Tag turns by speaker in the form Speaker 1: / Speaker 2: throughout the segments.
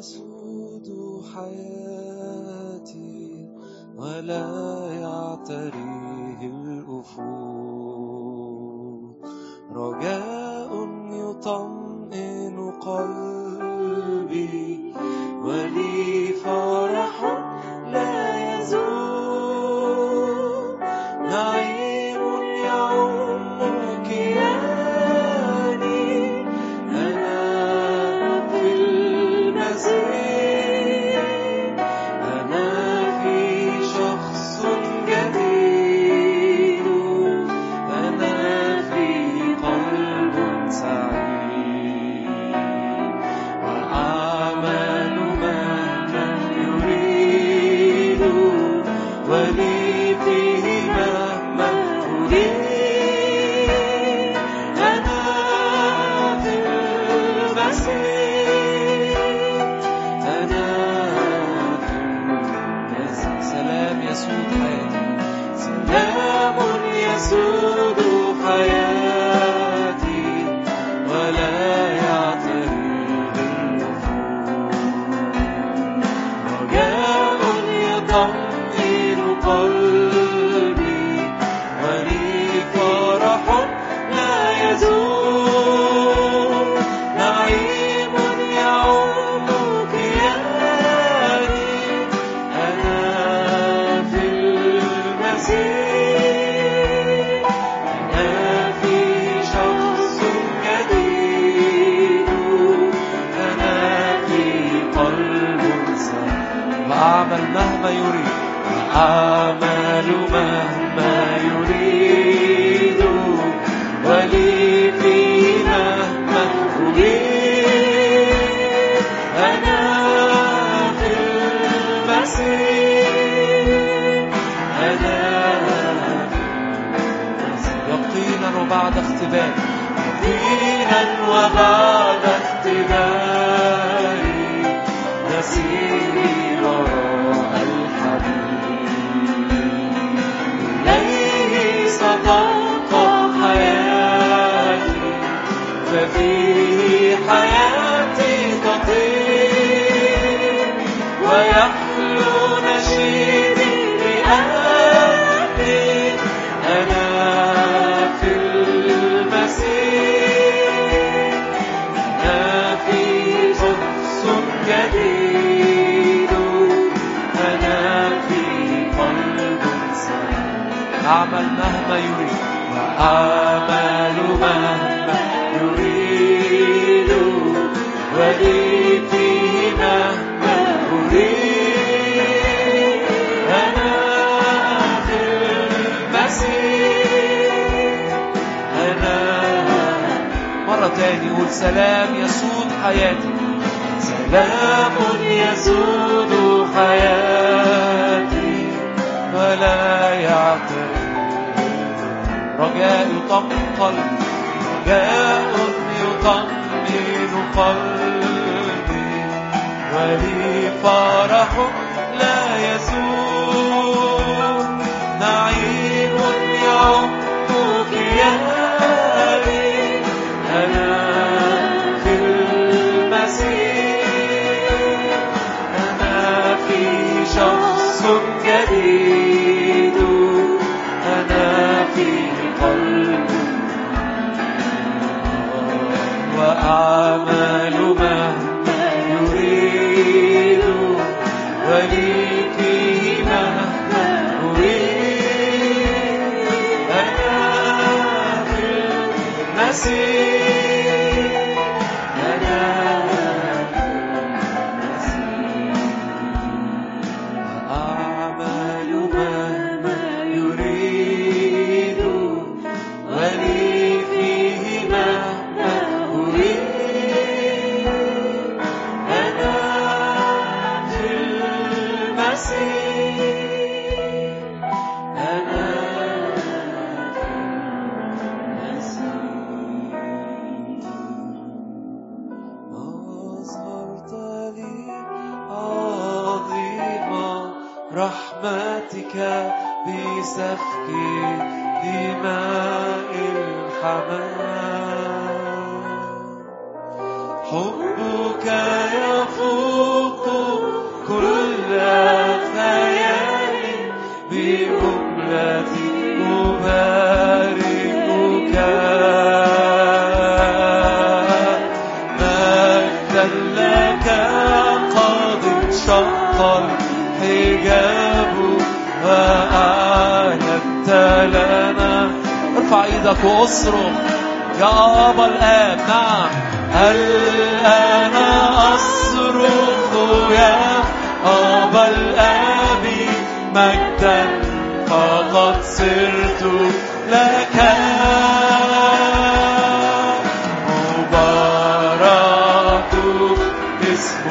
Speaker 1: تسود حياتي ولا يعتريه الأفق رجاء يطمئن قلبي ولي I'll. Baba. أعمل مهما يريد وأعمل مهما يريد ولي فيه مهما أريد أنا في المسيح أنا مرة تاني قول سلام يسود حياتي. سلام يسود حياتي. ولا يعطي رجاء يطمطل رجاء يطمئن قلبي. ولي فرح لا يزول نعيم يعم كياني أنا رحمتك بسفك دماء الحمام. حبك يفوق كل خيال بجملة مباركة إيدك واصرخ يا أبا الآب نعم. هل أنا أصرخ يا أبا الآب؟ مجدا فقد صرت لك. مبارك اسم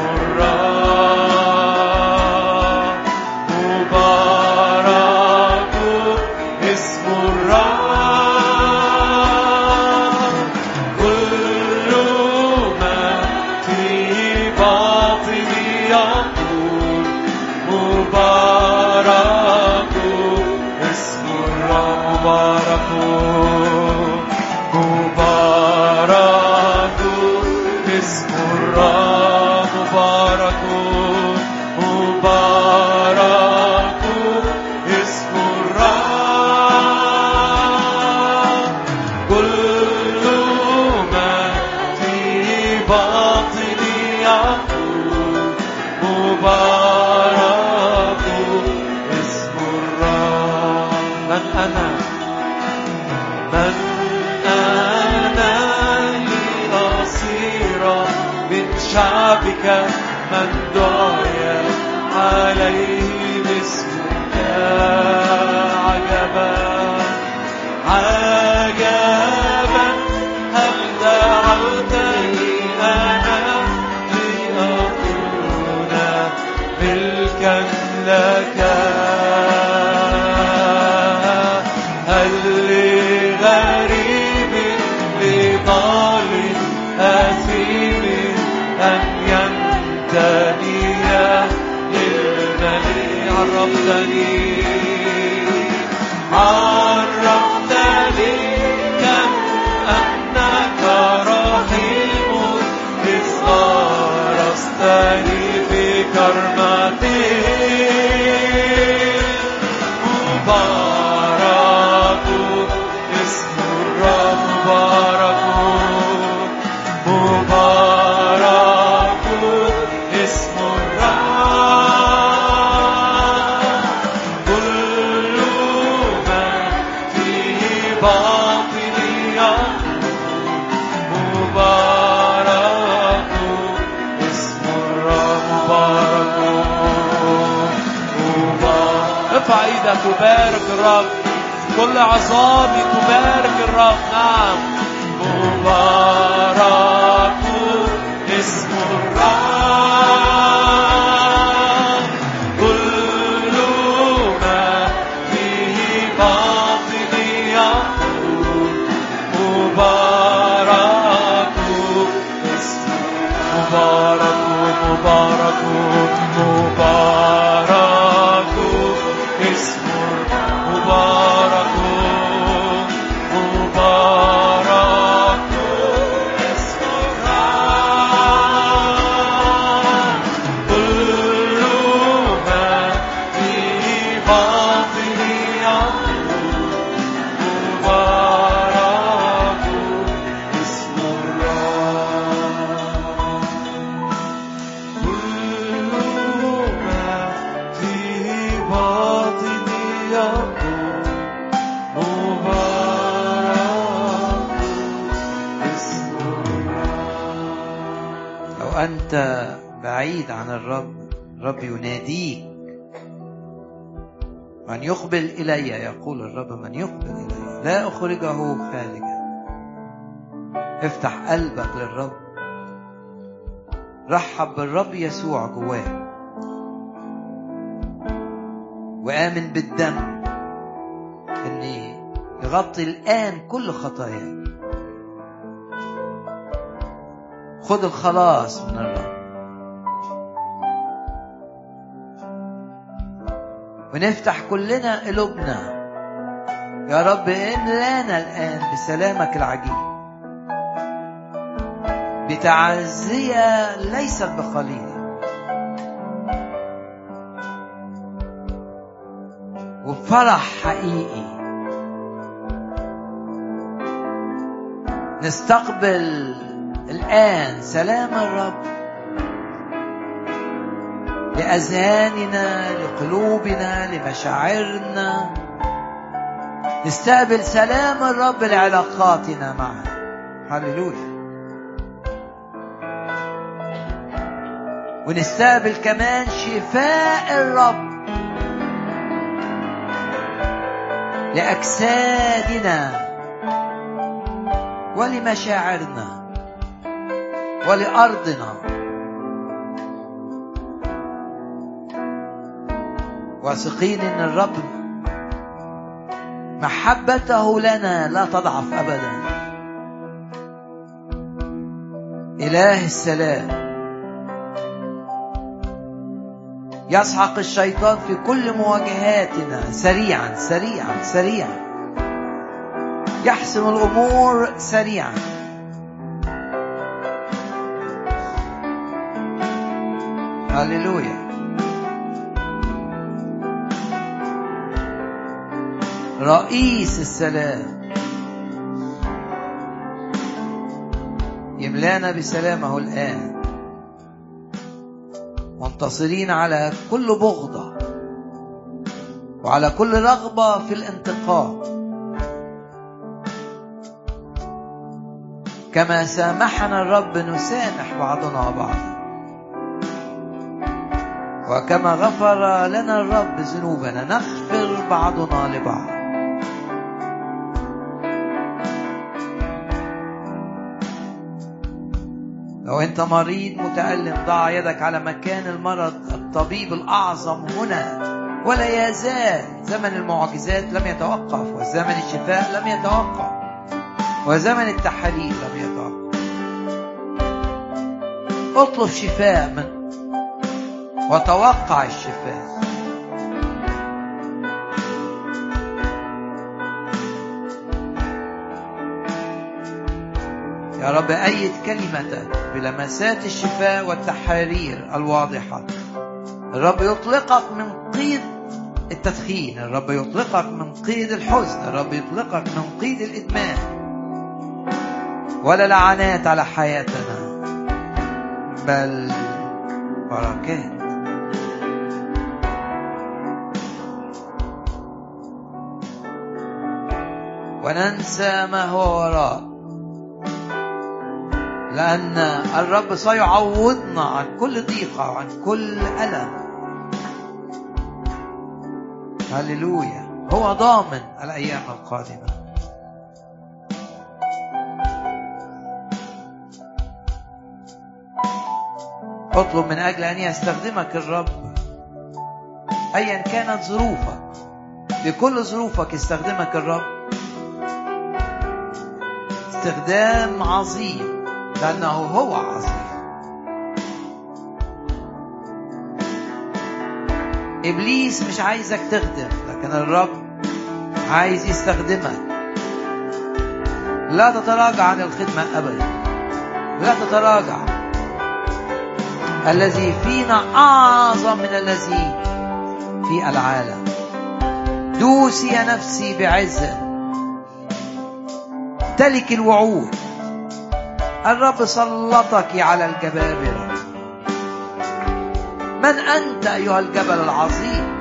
Speaker 1: شعبك من دعي عليه اسمك
Speaker 2: إلي يقول الرب من يقبل إلي. لا أخرجه خارجا افتح قلبك للرب. رحب بالرب يسوع جواك وآمن بالدم. إن يغطي الآن كل خطاياك. خد الخلاص من الرب. ونفتح كلنا قلوبنا. يا رب املانا الآن بسلامك العجيب. بتعزية ليست بقليلة وبفرح حقيقي. نستقبل الآن سلام الرب. لأذهاننا لقلوبنا لمشاعرنا. نستقبل سلام الرب لعلاقاتنا معه. هللويا. ونستقبل كمان شفاء الرب لأجسادنا ولمشاعرنا ولأرضنا. واثقين إن الرب محبته لنا لا تضعف ابدا. إله السلام. يسحق الشيطان في كل مواجهاتنا سريعا سريعا سريعا. يحسم الأمور سريعا. هللويا. رئيس السلام. يملانا بسلامه الآن. منتصرين على كل بغضة. وعلى كل رغبة في الانتقام. كما سامحنا الرب نسامح بعضنا بعضا. وكما غفر لنا الرب ذنوبنا نغفر بعضنا لبعض. لو انت مريض متألم ضع يدك على مكان المرض الطبيب الأعظم هنا. ولا يزال زمن المعجزات لم يتوقف وزمن الشفاء لم يتوقف وزمن التحاليل لم يتوقف. اطلب شفاء من وتوقع الشفاء. يا رب أيد كلمتك بلمسات الشفاء والتحارير الواضحة. الرب يطلقك من قيد التدخين الرب يطلقك من قيد الحزن الرب يطلقك من قيد الإدمان. ولا لعنات على حياتنا بل بركات. وننسى ما هو وراء لأن الرب سيعوضنا عن كل ضيقة وعن كل ألم. هللويا. هو ضامن الأيام القادمة. اطلب من أجل أن يستخدمك الرب. أيا كانت ظروفك. بكل ظروفك يستخدمك الرب. استخدام عظيم. لأنه هو عظيم. إبليس مش عايزك تخدم لكن الرب عايز يستخدمك. لا تتراجع عن الخدمة أبدا. لا تتراجع. الذي فينا أعظم من الذي في العالم. دوسي يا نفسي بعزة. تلك الوعود. الرب سلطك على الجبابرة. من أنت أيها الجبل العظيم؟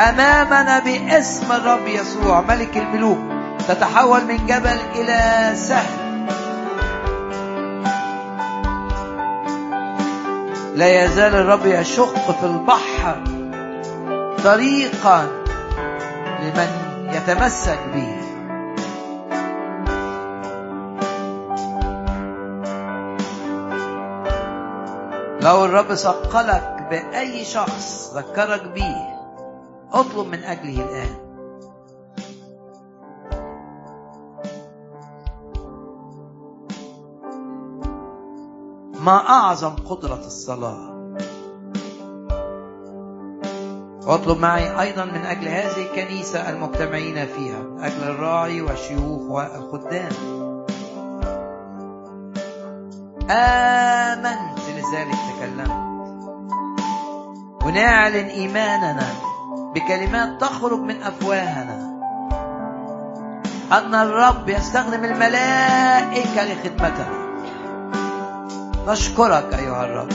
Speaker 2: أمامنا باسم الرب يسوع ملك الملوك. تتحول من جبل إلى سهل لا يزال الرب يشق في البحر طريقا لمن يتمسك به. لو الرب ثقلك بأي شخص ذكرك بيه اطلب من أجله الآن. ما أعظم قدرة الصلاة؟ واطلب معي أيضا من أجل هذه الكنيسة المجتمعين فيها من أجل الراعي والشيوخ والخدام. آمنت لذلك. ونعلن إيماننا بكلمات تخرج من أفواهنا. أن الرب يستخدم الملائكة لخدمتنا نشكرك أيها الرب.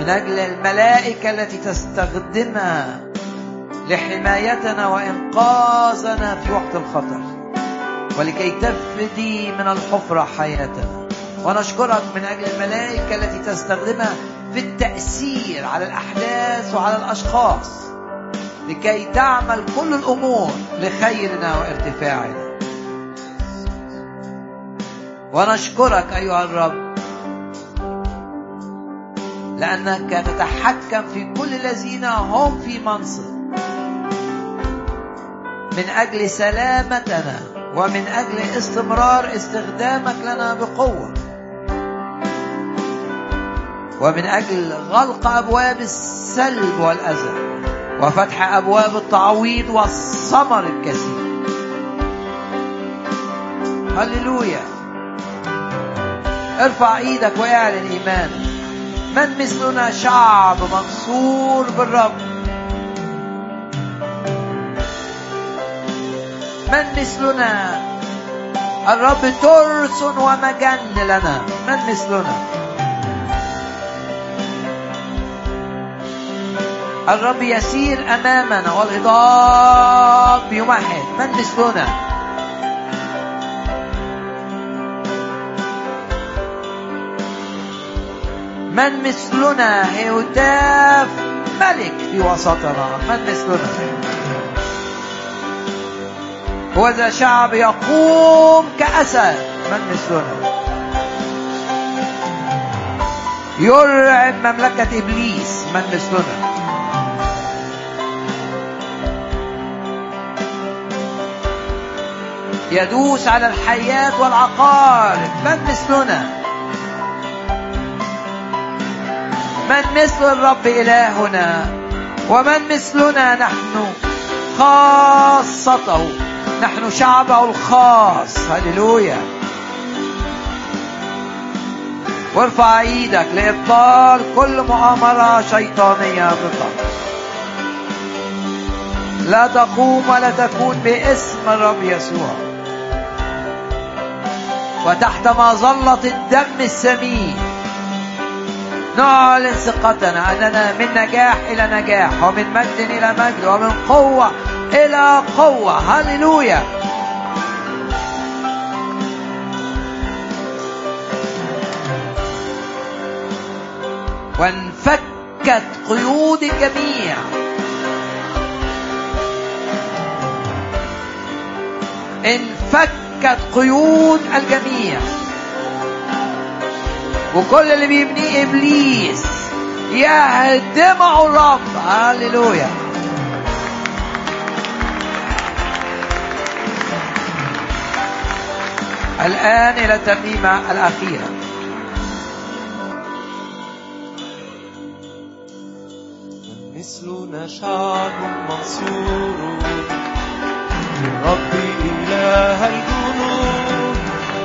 Speaker 2: من أجل الملائكة التي تستخدمها لحمايتنا وإنقاذنا في وقت الخطر. ولكي تفدي من الحفرة حياتنا. ونشكرك من أجل الملائكة التي تستخدمها في التأثير على الأحداث وعلى الأشخاص لكي تعمل كل الأمور لخيرنا وارتفاعنا. ونشكرك أيها الرب لأنك تتحكم في كل الذين هم في منصب. من أجل سلامتنا ومن أجل استمرار استخدامك لنا بقوة. ومن أجل غلق أبواب السلب والأذى وفتح أبواب التعويض والثمر الكثير هللويا. ارفع إيدك واعلن ايمانك من مثلنا شعب منصور بالرب؟ من مثلنا؟ الرب ترس ومجن لنا. من مثلنا؟ الرب يسير أمامنا والهضاب يمهد. من مثلنا من مثلنا هتاف ملك في وسطنا. من مثلنا؟ هو ذا شعب يقوم كأسد. من مثلنا؟ يرعب مملكة إبليس. من مثلنا؟ يدوس على الحيات والعقارب من مثلنا؟ من مثل الرب إلهنا؟ ومن مثلنا نحن خاصته؟ نحن شعبه الخاص. هللويا. وارفع إيدك لإبطال كل مؤامرة شيطانية ضدك. لا تقوم ولا تكون باسم الرب يسوع. وتحت مظلة الدم السمين. نعلن ثقتنا أننا من نجاح إلى نجاح ومن مجد إلى مجد ومن قوة إلى قوة. هللويا. وانفكت قيود الجميع. انفكت قيود الجميع. وكل اللي بيبنيه إبليس يهدمه الرب. هللويا. الآن إلى الترنيمة الأخيرة.
Speaker 1: مثلنا شعب منصور. للرب إله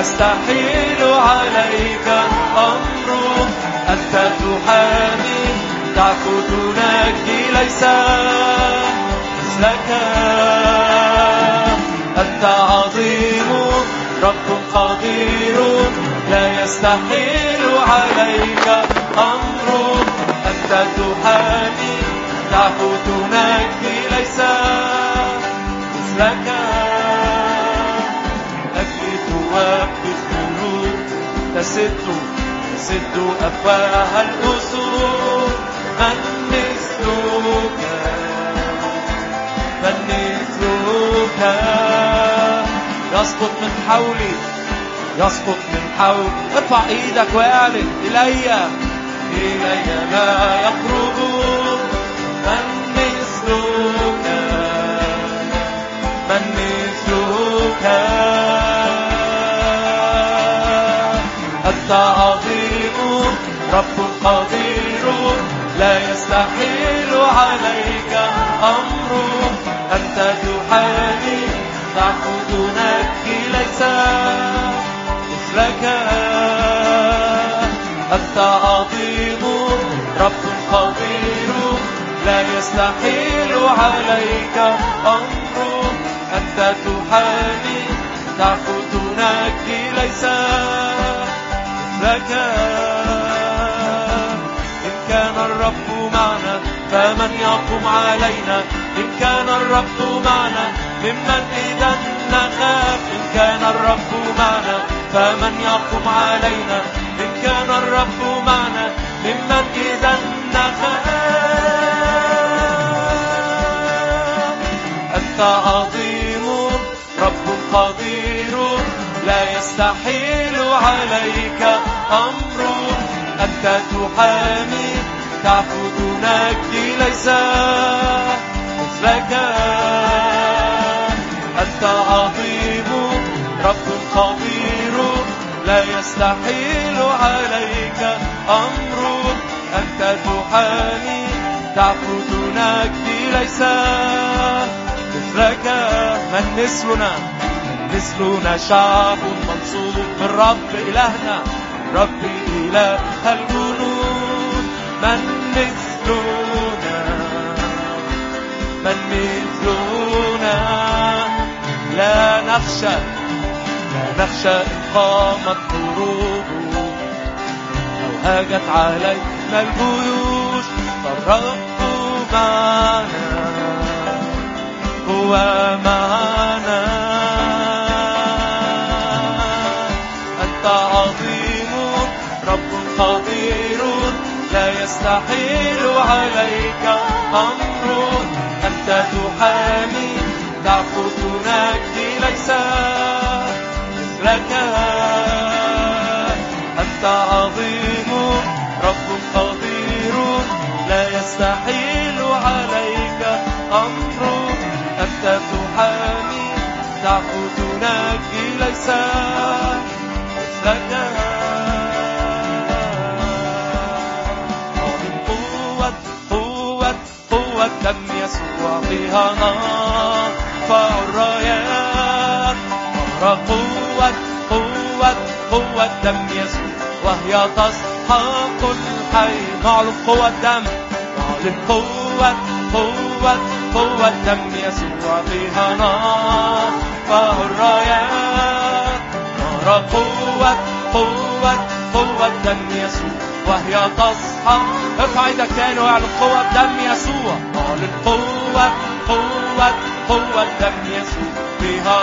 Speaker 1: يستحيل عليك أمر أنت تحامي تعفو تنجي ليس مثلك. أنت عظيم رب قدير لا يستحيل عليك أمر أنت تحامي تعفو تنجي ليس مثلك. تسد تسد أفواه الأسود من مثلك. من مثلك. يسقط من حولي يسقط من حولي. ارفع إيدك وأعلن إلي. إلي لا يقرب عظيم رب قدير لا يستحيل عليك أمر. أنت تحامي تعبد نجي ليس مثلك أنت عظيم رب قدير لا يستحيل عليك أمر. أنت تحامي تعبد نجي ليس مثلك إن كان الرب معنا فمن يقوم علينا. إن كان الرب معنا ممن إذا نخاف إن كان الرب معنا فمن يقوم علينا. إن كان الرب معنا ممن إذا نخاف أنت عظيم رب قدير لا يستحيل عليك أمر أنت تحامي تعبد نجدي ليس مثلك أنت عظيم رب خبير لا يستحيل عليك أمر أنت تحامي تعبد نجدي ليس مثلك من مثلنا مثلنا شعب منصوب بالرب إلهنا رب إله الجنود من مثلنا من مثلنا. لا نخشى لا نخشى إن قامت حروب أو هاجت علينا الجيوش. فالرب معنا هو معنا. يستحيل عليك أمر أنت تحامي. تعبد نجدي ليس مثلك أنت عظيم رب قدير لا يستحيل عليك أمر أنت تحامي. تعبد نجدي ليس يسوع فيها نار فالرايات نار قوة قوة قوة دم يسوع وهي تسحق الحي نعلن قوة دم نعلن قوة قوة قوة دم يسوع فيها نار فالرايات نار قوة قوة قوة دم يسوع وهي تصحى ارفع إيدك تاني واعلن قوة دم يسوع اعلن قوة قوة قوة دم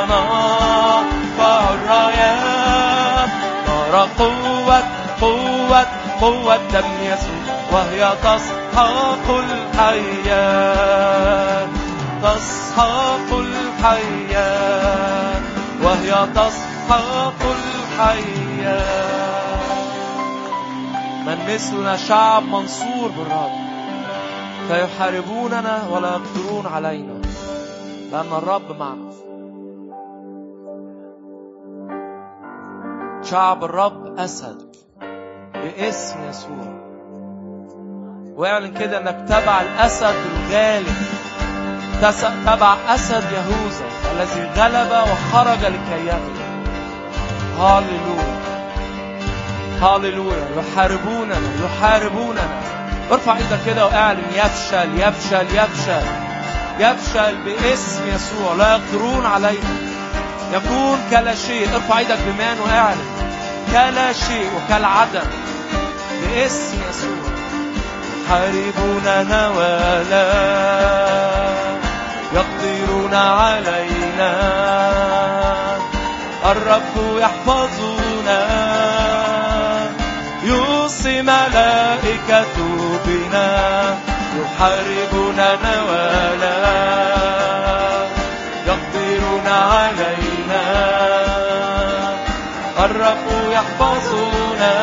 Speaker 1: نار فالرايات نار قوة قوة قوة دم يسوع وهي تسحق الحياة. تسحق الحياة. وهي تسحق الحياة. من مثلنا شعب منصور بالرب. فيحاربوننا ولا يقدرون علينا. لأن الرب معنا. شعب الرب أسد باسم يسوع. واعلن كده إنك تبع الأسد الغالب. تبع أسد يهوذا الذي غلب وخرج لكي يغلب هاليلويا هاليلويا يحاربوننا يحاربوننا. ارفع إيدك كده واعلن يفشل يفشل يفشل. يفشل باسم يسوع. لا يقدرون علينا يكون كلا شيء ارفع إيدك بمان واعلن كلا شيء وكالعدم باسم يسوع. يحاربوننا ولا يقدرون علينا. الرب يحفظنا يوصي ملائكة بنا يحاربوننا ولا يقدرون علينا الرب يحفظنا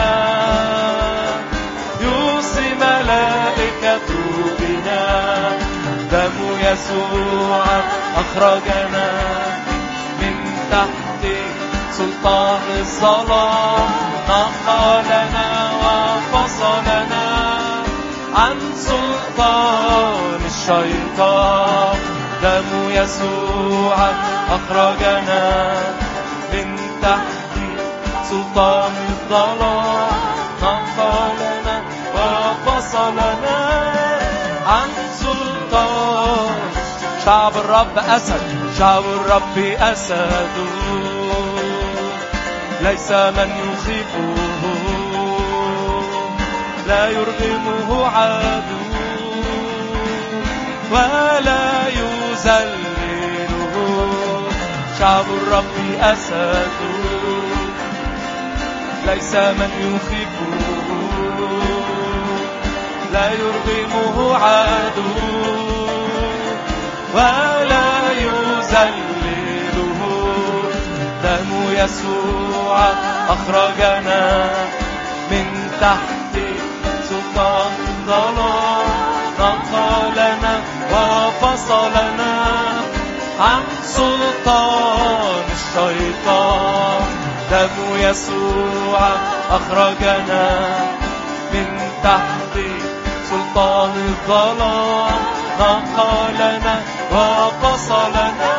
Speaker 1: يوصي ملائكة بنا دم يسوع أخرجنا سلطان الظلام نقلنا وفصلنا عن سلطان الشيطان. دم يسوع أخرجنا من تحت سلطان الظلام نقلنا وفصلنا عن سلطان. شعب الرب أسد شعب الرب أسد. ليس من يخيفه لا يرغمه عدو ولا يذلله شعب الرب أسد ليس من يخيفه لا يرغمه عدو ولا يسوع أخرجنا من تحت سلطان الظلام. نقلنا وفصلنا عن سلطان الشيطان. دم يسوع أخرجنا من تحت سلطان الظلام. نقلنا وفصلنا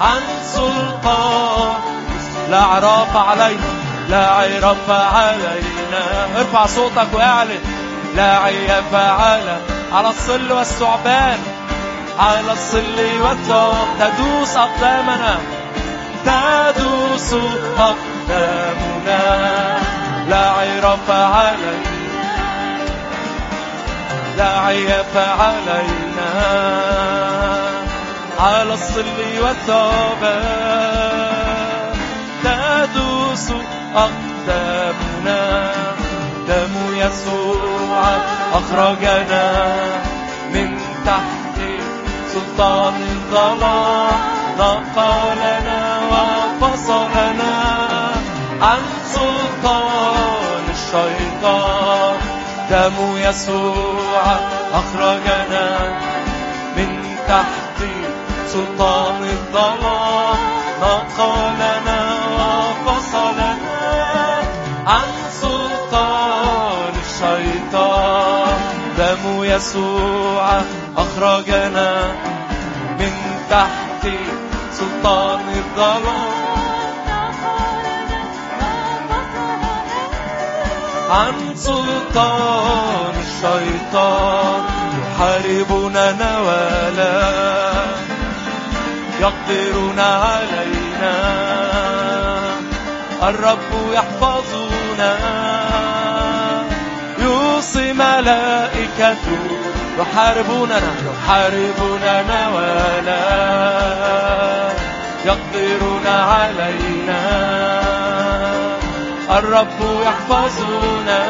Speaker 1: عن سلطان لا عراف علينا لا عرف علينا. ارفع صوتك واعلن. لا عيف على على الصل والثعبان على الصل والثعب تدوس أقدامنا تدوس أقدامنا. لا عرف علينا لا عيف علينا. على الصل والثعبان. تدوس أقدامنا. دم يسوع أخرجنا من تحت سلطان الظلام نقلنا وفصلنا عن سلطان الشيطان. دم يسوع أخرجنا من تحت سلطان الظلام نقلنا يسوع أخرجنا من تحت سلطان الظلام عن سلطان الشيطان يحاربوننا ولا يقدرون علينا. الرب يحفظنا. يوصي ملائكته يحاربوننا يحاربوننا ولا يقدرون علينا. الرب يحفظنا.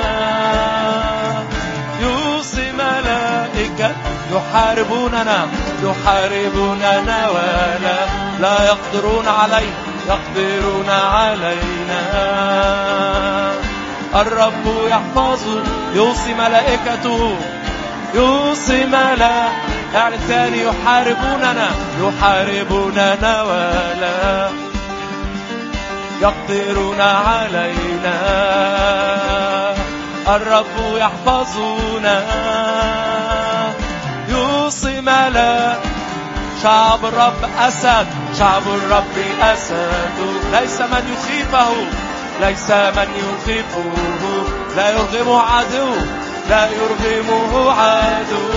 Speaker 1: يوصي ملائكة يحاربوننا يحاربوننا ولا لا يقدرون علينا يقدرون علينا. الرب يحفظ يوصي ملائكته يوصي ملائكة يعني الثاني يحاربوننا يحاربوننا ولا يقدرون علينا. الرب يحفظنا. يوصي ملا شعب الرب أسد شعب الرب أسد. ليس من يخيفه ليس من يخيفه. لا يرغمه عدو لا يرغمه عدو.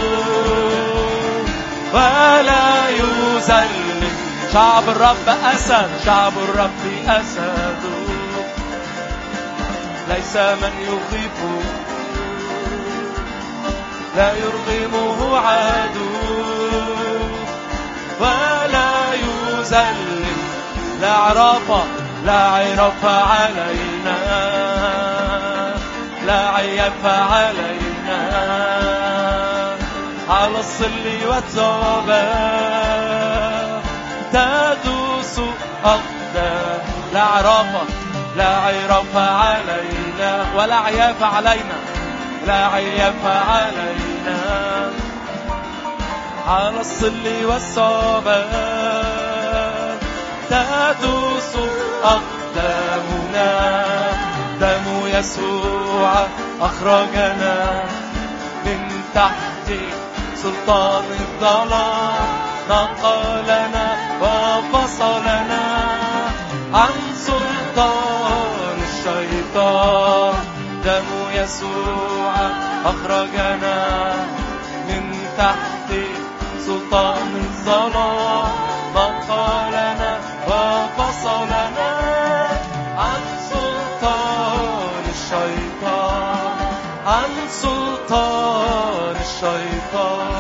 Speaker 1: ولا يذلل شعب الرب أسد شعب الرب أسد. ليس من يخيفه لا يرغمه عدو. ولا يذلل لا عرف لا عرف علينا. لا عيف علينا. على الصل والثوبان تدوس أقدام لا عرف لا عرف علينا. ولا عياف علينا. لا عياف علينا. على الصل والثوبان تدوس أقدام دمنا دم يسوع أخرجنا من تحت سلطان الظلام. نقلنا وفصلنا عن سلطان الشيطان. دم يسوع أخرجنا من تحت سلطان الظلام. سلطان الشيطان.